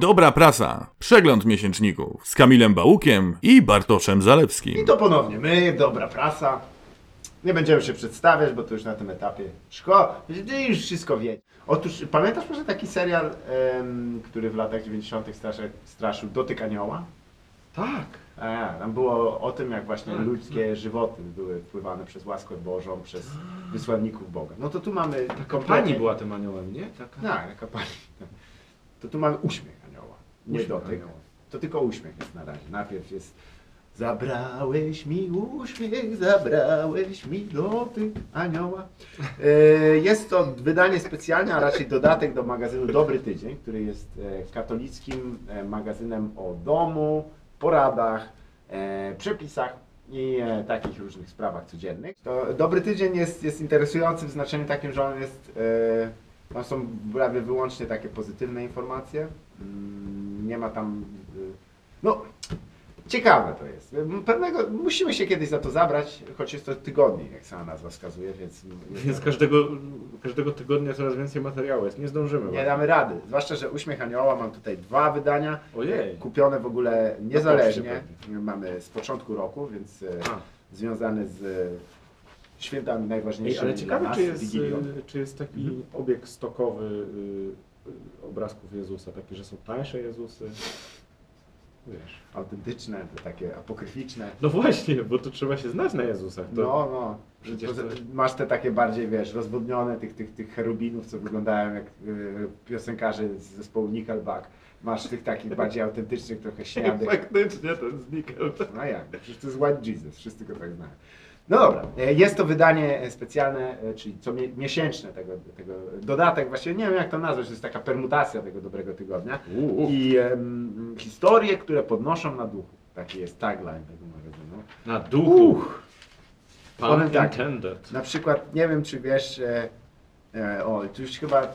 Dobra prasa. Przegląd miesięczników z Kamilem Bałukiem i Bartoszem I Zalewskim. to ponownie my, dobra prasa. Nie będziemy się przedstawiać, bo to już na tym etapie szkoła. Ty już wszystko wie. Otóż pamiętasz może taki serial, em, który w latach 90. Straszy, straszył Dotyk Anioła? Tak. A, tam było o tym, jak właśnie Tak, ludzkie żywoty były wpływane przez łaskę Bożą, przez wysłanników Boga. No to tu mamy Taka kompletnie- pani była tym aniołem, nie? Taka... Tak, taka pani. To tu mamy uśmiech nie dotyk. To tylko uśmiech jest na razie. Najpierw jest Zabrałeś mi uśmiech, zabrałeś mi dotyk anioła. E, Jest to wydanie specjalne, a raczej dodatek do magazynu Dobry Tydzień, który jest e, katolickim e, magazynem o domu, poradach, e, przepisach i e, takich różnych sprawach codziennych. To Dobry Tydzień jest, jest interesujący w znaczeniu takim, że on jest, e, tam są prawie wyłącznie takie pozytywne informacje. Mm, Nie ma tam, y, no ciekawe to jest. Pewnego, musimy się kiedyś za to zabrać, choć jest to tygodnik, jak sama nazwa wskazuje, więc... Więc każdego, każdego tygodnia coraz więcej materiału jest. Nie zdążymy. Nie damy rady. Zwłaszcza, że Uśmiech Anioła mam tutaj dwa wydania. Ojej. Kupione w ogóle niezależnie. Mamy z początku roku, więc A. związane z świętami Ej, najważniejszymi ale ciekawe, nas, czy jest, y, czy jest taki Mhm. obieg stokowy y, y, obrazków Jezusa, taki, że są tańsze Jezusy. Wiesz. Autentyczne, takie apokryficzne. No właśnie, bo to trzeba się znać na Jezusach. To... No, no. Przecież to- Masz te takie bardziej, wiesz, rozwodnione tych, tych, tych cherubinów, co wyglądają jak y, piosenkarze z zespołu Nickelback. Masz tych takich bardziej autentycznych, trochę śniadych. Faktycznie ten znikał. No jak? Przecież to jest White Jesus, wszyscy go tak znają. No dobra, e, jest to wydanie specjalne, e, czyli co mie- miesięczne tego, tego dodatek, właściwie nie wiem jak to nazwać, to jest taka permutacja tego dobrego tygodnia. Uuu. I em, historie, które podnoszą na duchu. Taki jest tagline tego magazynu. Na duchu. Pan Powiem tak. intended. Na przykład, nie wiem czy wiesz, e, e, o, tu już chyba,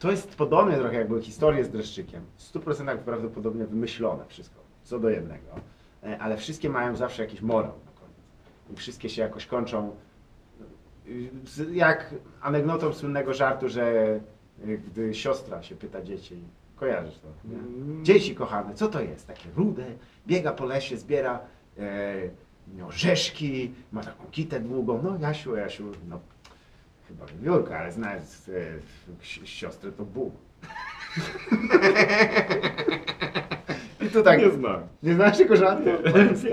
to jest podobnie trochę jak były historie z dreszczykiem. W 100% prawdopodobnie wymyślone wszystko, co do jednego. E, ale wszystkie mają zawsze jakiś morał wszystkie się jakoś kończą z- jak anegdotą słynnego żartu, że y, gdy siostra się pyta dzieci, kojarzysz to, nie? Dzieci kochane, co to jest? Takie rude, biega po lesie, zbiera e, no, orzeszki, ma taką kitę długą. No Jasiu, Jasiu, no chyba wiewiórka, ale znając e, si- siostrę to Bóg. I tu tak, Nie znam. nie znasz tego żartu? To jest,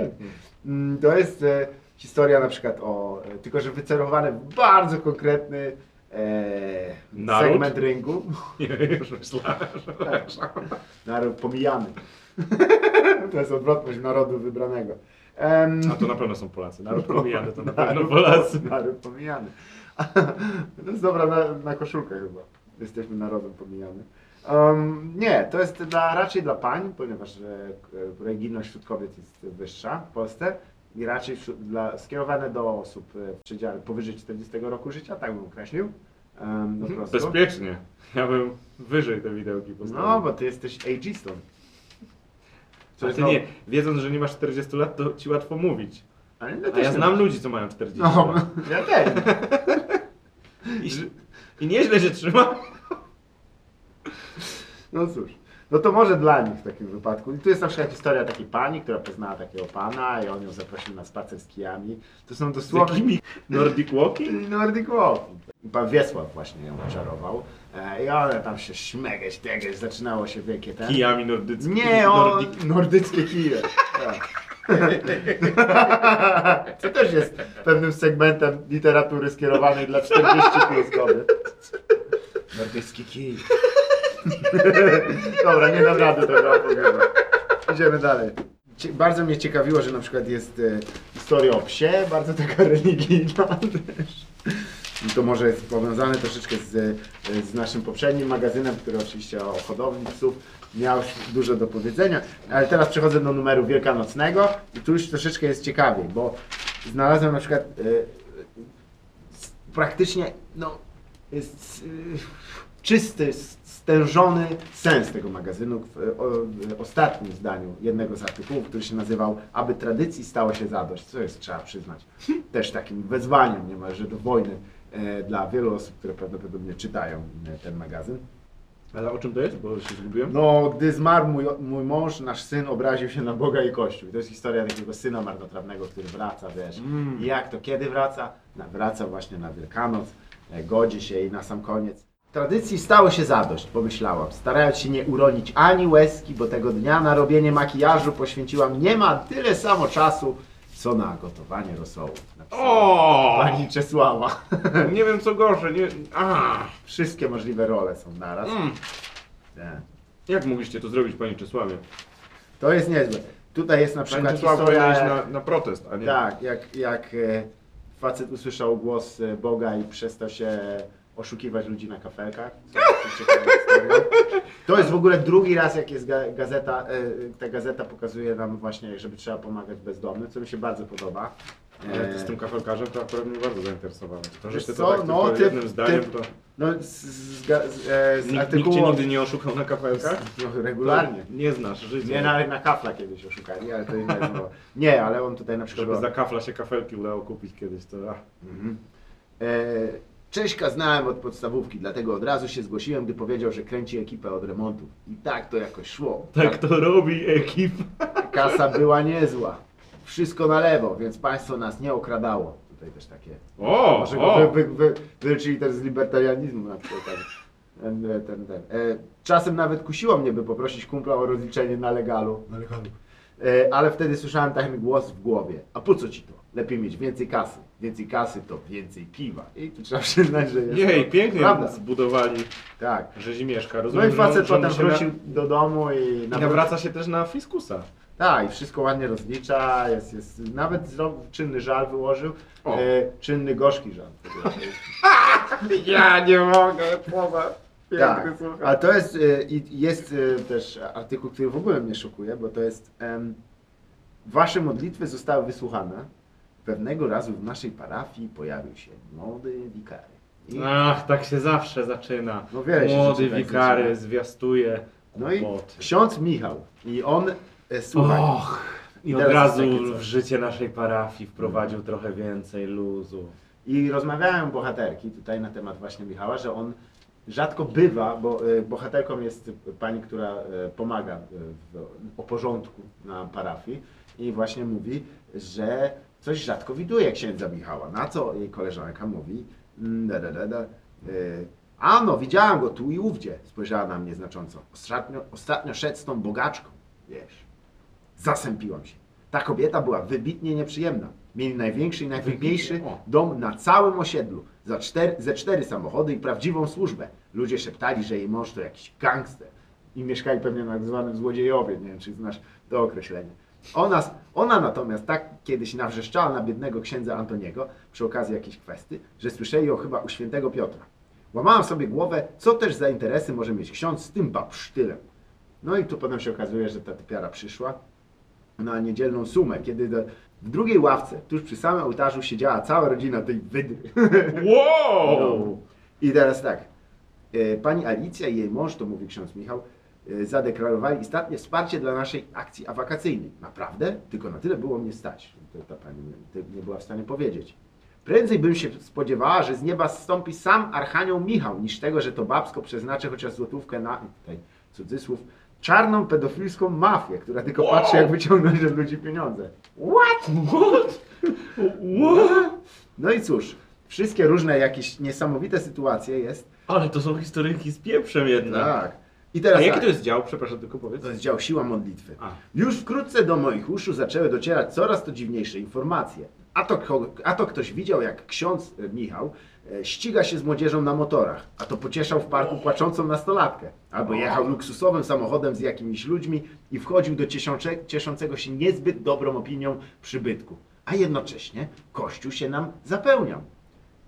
to jest e, historia na przykład o, e, tylko że wycelowany w bardzo konkretny e, Naród? segment rynku. Nie, już myślałem, że... Naród pomijany. to jest odwrotność narodu wybranego. Em, A to na pewno są Polacy. Naród pomijany to na pewno Polacy. Naród pomijany. to jest dobra na, na koszulkę chyba. Jesteśmy narodem pomijany. Um, nie, to jest dla, raczej dla pań, ponieważ e, e, wśród kobiet jest wyższa w Polsce i raczej dla, skierowane do osób e, w przedziale powyżej 40 roku życia, tak bym określił. Um. Bezpiecznie. Ja bym wyżej te widełki postawił. No, bo ty jesteś ageistą. Jest ty no- nie, wiedząc, że nie masz 40 lat, to ci łatwo mówić. Ale no A ja znam masz. ludzi, co mają 40 No, lat. ja też. I, I nieźle się trzyma. No cóż. No to może dla nich w takim wypadku. I tu jest na przykład historia takiej pani, która poznała takiego pana i on ją zaprosił na spacer z kijami. To są Z dosłownie... jakimi Nordic Walking? Nordic Walking. Pan Wiesław właśnie ją oczarował. E, I one tam się śmegać, tegać, zaczynało się wielkie ten... Kijami nordyckimi. Nie, o, nordyckie kije. Tak. Co też jest pewnym segmentem literatury skierowanej dla 40 plus kobiet. Nordycki kij. Dobra, nie dam rady tego opowiadać. Idziemy dalej. Cie- Bardzo mnie ciekawiło, że na przykład jest e, historia o psie, bardzo taka religijna też. I to może jest powiązane troszeczkę z, e, z naszym poprzednim magazynem, który oczywiście o hodowli psów miał dużo do powiedzenia. Ale teraz przechodzę do numeru wielkanocnego i tu już troszeczkę jest ciekawiej, bo znalazłem na przykład e, praktycznie no, jest, y, czysty, stężony sens tego magazynu w, ostatnim zdaniu jednego z artykułów, który się nazywał Aby tradycji stało się zadość, co jest, trzeba przyznać, też takim wezwaniem niemalże do wojny e, dla wielu osób, które prawdopodobnie czytają e, ten magazyn. Ale o czym to jest? Bo się zgubiłem. No, gdy zmarł mój, mój mąż, nasz syn obraził się na Boga i Kościół. I to jest historia takiego syna marnotrawnego, który wraca, wiesz. Mm. I jak to, kiedy wraca? Wraca właśnie na Wielkanoc, e, godzi się i na sam koniec. Tradycji stało się zadość, pomyślałam, starając się nie uronić ani łezki, bo tego dnia na robienie makijażu poświęciłam nie ma tyle samo czasu, co na gotowanie rosołów. O! Pani Czesława. Nie wiem co gorsze, nie... A! Wszystkie możliwe role są naraz. Mm. Tak. Jak mogliście to zrobić, panie Czesławie? To jest niezłe. Tutaj jest na Panie przykład Czesław historia... na, na protest, a nie... Tak, jak, jak e, facet usłyszał głos e, Boga i przestał się oszukiwać ludzi na kafelkach. To jest ciekawa historia. To jest w ogóle drugi raz, jak jest ga- gazeta, e, ta gazeta pokazuje nam właśnie, żeby trzeba pomagać bezdomnym, co mi się bardzo podoba. Ale E, ty z tym kafelkarzem to akurat mnie bardzo zainteresowało. To, że Wiesz ty co, to tak no, ty- jednym zdaniem, ty- to... No, z, z, ga- z, e, z Nikt, nikt artykułu... cię nigdy nie oszukał na kafelkach? No, regularnie. Nie znasz życia. Mnie nawet na kafla kiedyś oszukali, ale to inne było. Nie, ale on tutaj na przykład... Żeby za kafla się kafelki udało kupić kiedyś, to... Mhm. E, Cześćka znałem od podstawówki, dlatego od razu się zgłosiłem, gdy powiedział, że kręci ekipę od remontów. I tak to jakoś szło. Tak to robi ekipa. Kasa była niezła. Wszystko na lewo, więc państwo nas nie okradało. Tutaj też takie. O, Może go o. wy, wy, wy, wylczyli też z libertarianizmu na przykład. Ten, ten, ten. E, czasem nawet kusiło mnie, by poprosić kumpla o rozliczenie na legalu. E, ale wtedy słyszałem taki głos w głowie. A po co ci to? Lepiej mieć więcej kasy. Więcej kasy to więcej piwa. I tu trzeba przyznać, że jest Jej, to pięknie prawda. zbudowali Tak. rzezimieszka. No Rozumiem, i facet że on potem wrócił do domu i. I nawraca się też na fiskusa. Tak, i wszystko ładnie rozlicza, jest, jest, nawet zrobił, czynny żal wyłożył, e, czynny gorzki żal. Ja nie mogę, słowa. Tak, a to jest, e, i jest e, też artykuł, który w ogóle mnie szokuje, bo to jest em, Wasze modlitwy zostały wysłuchane. Pewnego razu w naszej parafii pojawił się młody wikary. I, Ach, tak się zawsze zaczyna. No wiele się Młody rzeczy tak wikary zaczyna. zwiastuje no i kłopoty. ksiądz Michał i on, e, słuchaj, Och, i od teraz razu jest takie coś. w życie naszej parafii wprowadził trochę więcej luzu. I rozmawiają bohaterki tutaj na temat właśnie Michała, że on rzadko bywa, bo e, bohaterką jest pani, która e, pomaga e, w, o porządku na parafii i właśnie mówi, że coś rzadko widuje księdza Michała. Na co jej koleżanka mówi, mm, da, da, da, da, e, a no, widziałam go tu i ówdzie, spojrzała na mnie znacząco. Ostatnio, ostatnio szedł z tą bogaczką, wiesz. Zasępiłam się. Ta kobieta była wybitnie nieprzyjemna. Mieli największy i o. dom na całym osiedlu. Za cztery, ze cztery samochody i prawdziwą służbę. Ludzie szeptali, że jej mąż to jakiś gangster. I mieszkali pewnie na tak zwanym złodziejowie. Nie wiem, czy znasz to określenie. Ona, ona natomiast tak kiedyś nawrzeszczała na biednego księdza Antoniego przy okazji jakiejś kwestii, że słyszeli ją chyba u świętego Piotra. Łamałam sobie głowę, co też za interesy może mieć ksiądz z tym babsztylem. No i tu potem się okazuje, że ta typiara przyszła na niedzielną sumę, kiedy do, w drugiej ławce, tuż przy samym ołtarzu siedziała cała rodzina tej wydry. Wow! No. I teraz tak, e, pani Alicja i jej mąż, to mówi ksiądz Michał, e, zadeklarowali istotnie wsparcie dla naszej akcji awakacyjnej. Naprawdę? Tylko na tyle było mnie stać. To ta pani nie, była w stanie powiedzieć. Prędzej bym się spodziewała, że z nieba zstąpi sam Archanioł Michał, niż tego, że to babsko przeznaczy chociaż złotówkę na, tutaj cudzysłów, czarną pedofilską mafię, która tylko Wow. patrzy, jak wyciągnąć od ludzi pieniądze. What? What? What? No i cóż, wszystkie różne jakieś niesamowite sytuacje jest. Ale to są historyjki z pieprzem jednak. Tak. I teraz A jaki tak, to jest dział? Przepraszam, tylko powiedz. to jest dział siła modlitwy. A. Już wkrótce do moich uszu zaczęły docierać coraz to dziwniejsze informacje. A to, a to ktoś widział, jak ksiądz e, Michał ściga się z młodzieżą na motorach, a to pocieszał w parku płaczącą nastolatkę. Albo jechał luksusowym samochodem z jakimiś ludźmi i wchodził do cieszące, cieszącego się niezbyt dobrą opinią przybytku. A jednocześnie kościół się nam zapełniał.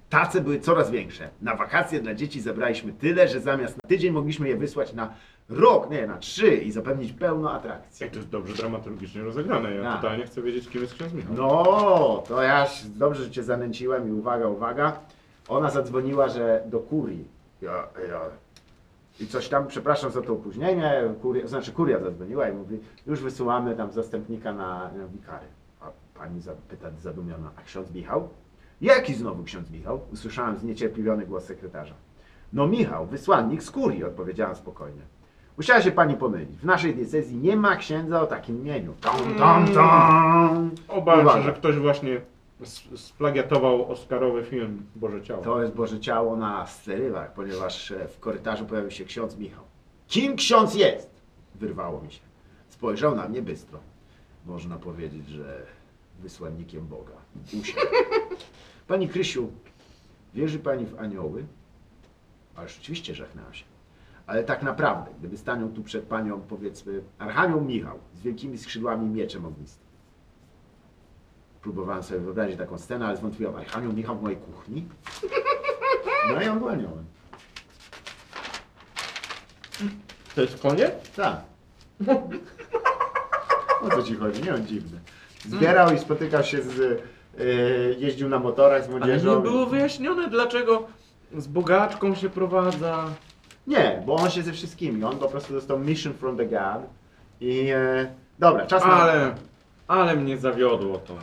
Tace były coraz większe. Na wakacje dla dzieci zebraliśmy tyle, że zamiast na tydzień mogliśmy je wysłać na rok, nie, na trzy i zapewnić pełno atrakcji. Jak to jest dobrze dramaturgicznie rozegrane. Ja Tak. totalnie chcę wiedzieć, kim jest ksiądz Michał. No, to ja się- dobrze, że cię zanęciłem i uwaga, uwaga. Ona zadzwoniła, że do kurii. Ja, ja. I coś tam, przepraszam za to opóźnienie, kuria, znaczy kuria zadzwoniła i mówi, już wysyłamy tam zastępnika na, na wikary. A pani zapyta zadumiona, a ksiądz Michał? Jaki znowu ksiądz Michał? Usłyszałem zniecierpliwiony głos sekretarza. No Michał, wysłannik z kurii, odpowiedziałem spokojnie. Musiała się pani pomylić. W naszej diecezji nie ma księdza o takim imieniu. Tom, tom, tom. Obawiam Uwaga. się, że ktoś właśnie splagiatował Oscarowy film Boże Ciało. To jest Boże Ciało na sterywach, ponieważ e, w korytarzu pojawił się ksiądz Michał. Kim ksiądz jest? Wyrwało mi się. Spojrzał na mnie bystro. Można powiedzieć, że wysłannikiem Boga. Usiadł. Pani Krysiu, wierzy pani w anioły? A rzeczywiście żachnęłam się. Ale tak naprawdę, gdyby stanął tu przed panią, powiedzmy, Archanioł Michał z wielkimi skrzydłami mieczem ognistym. Próbowałem sobie wyobrazić taką scenę, ale zwątpiłem. Archanioł Michał w mojej kuchni? No i on był aniołem. To jest koniec? Tak. O co ci chodzi? Nie on dziwny. Zbierał i spotykał się z... y, jeździł na motorach z Ale młodzieżą. nie było wyjaśnione, dlaczego z bogaczką się prowadza. Nie, bo on się ze wszystkimi. On po prostu dostał mission from the God. I... E, dobra, czas na... Ale, ale mnie zawiodło to.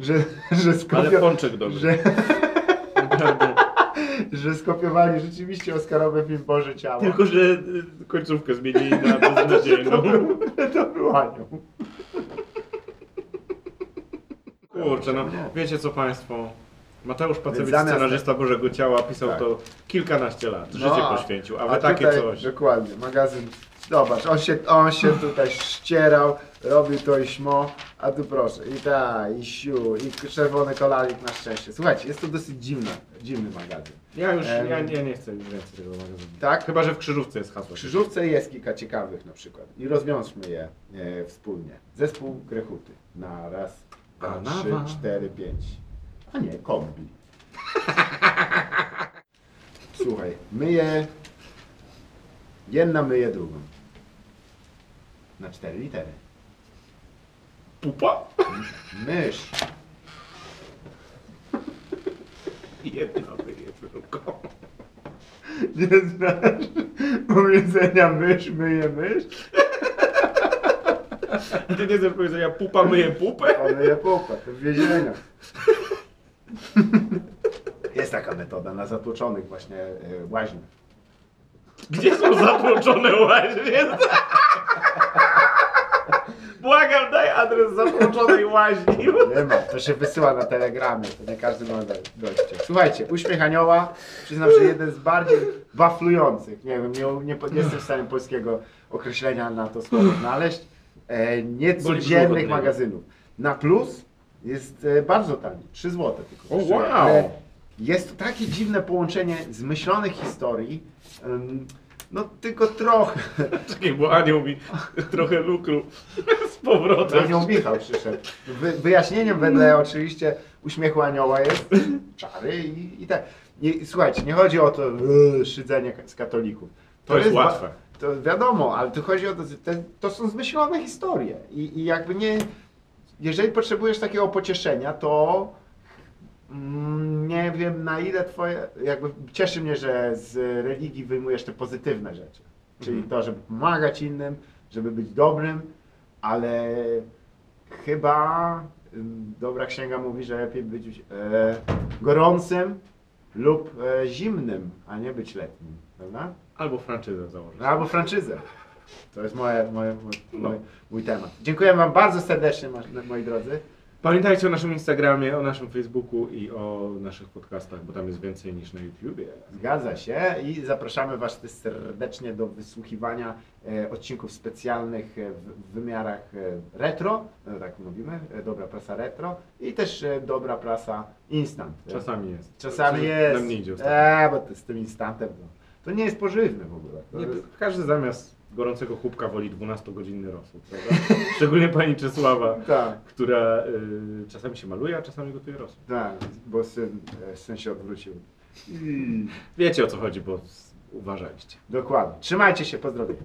Że, że, Ale skopio... pączek dobry. że, Naprawdę. że skopiowali rzeczywiście Oscarowy film Boże Ciało. Tylko, że y, końcówkę zmienili na beznadziejną. To był, anioł. Kurczę, no wiecie co Państwo? Mateusz Pacewicz, zamiast- scenarzysta Bożego Ciała, pisał Tak. to kilkanaście lat, życie No, poświęcił, a wy takie tutaj, coś. Dokładnie, magazyn. Zobacz, on się, on się tutaj ścierał, robił to i śmo, a tu proszę, i ta, i siu, i czerwony kolalik na szczęście. Słuchajcie, jest to dosyć dziwne, dziwny magazyn. Ja już, Em. ja, ja nie chcę już więcej tego magazynu. Tak? Chyba, że w krzyżówce jest hasło. W krzyżówce jest kilka ciekawych na przykład i rozwiążmy je e, wspólnie. Zespół Grechuty na raz, dwa, trzy, cztery, pięć. A nie, kombi. Słuchaj, myję, jedna myje drugą. Na cztery litery. Pupa? Mysz. Jedna wyje tylko. Nie znasz powiedzenia mysz myje mysz? Ty nie znasz powiedzenia pupa myje pupę? On myje pupę, to w więzieniach. Jest taka metoda na zatłoczonych właśnie e, łaźniach. Gdzie są zatłoczone łaźnie? Błagam, daj adres zatłoczonej łaźni. Nie ma, to się wysyła na telegramie, to nie każdy ma dojście. Słuchajcie, uśmiech anioła, przyznam, że jeden z bardziej waflujących, nie wiem, nie, nie, nie jestem w stanie polskiego określenia na to słowo znaleźć, e, niecodziennych magazynów. Na plus jest e, bardzo tani, 3 zł tylko. O, kosztuje, wow. ale Jest to takie dziwne połączenie zmyślonych historii, em, no tylko trochę. Czekaj, bo anioł mi trochę lukru z powrotem. Anioł Michał przyszedł. Wy, wyjaśnieniem wedle oczywiście uśmiechu anioła jest czary i, i tak. Nie, słuchajcie, nie chodzi o to e, szydzenie z katolików. To jest ba- łatwe. To wiadomo, ale tu chodzi o to, te, to są zmyślone historie. I, I jakby nie. Jeżeli potrzebujesz takiego pocieszenia, to nie wiem na ile twoje. Jakby cieszy mnie, że z religii wyjmujesz te pozytywne rzeczy. Czyli Mhm. to, żeby pomagać innym, żeby być dobrym, ale chyba ym, dobra księga mówi, że lepiej być e, gorącym lub e, zimnym, a nie być letnim, prawda? Albo franczyzę założyć. Albo franczyzę. To jest moje, moje, mój, No. mój, mój temat. Dziękuję Wam bardzo serdecznie, moi drodzy. Pamiętajcie o naszym Instagramie, o naszym Facebooku i o naszych podcastach, bo tam jest więcej niż na YouTubie. Zgadza się i zapraszamy Was też serdecznie do wysłuchiwania e, odcinków specjalnych e, w, wymiarach e, retro, e, tak mówimy, e, dobra prasa retro i też e, dobra prasa instant. E, Czasami jest. Czasami jest. Nam nie idzie ostatnio. Eee, bo to z tym instantem to, to nie jest pożywne w ogóle. To Nie, jest, każdy zamiast gorącego chłopka woli 12-godzinny rosół, prawda? Szczególnie pani Czesława, tak, która y, czasami się maluje, a czasami gotuje rosół. tak, bo syn, e, syn się odwrócił. I, Wiecie o co chodzi, bo s- uważaliście. dokładnie. Trzymajcie się, pozdrowienia.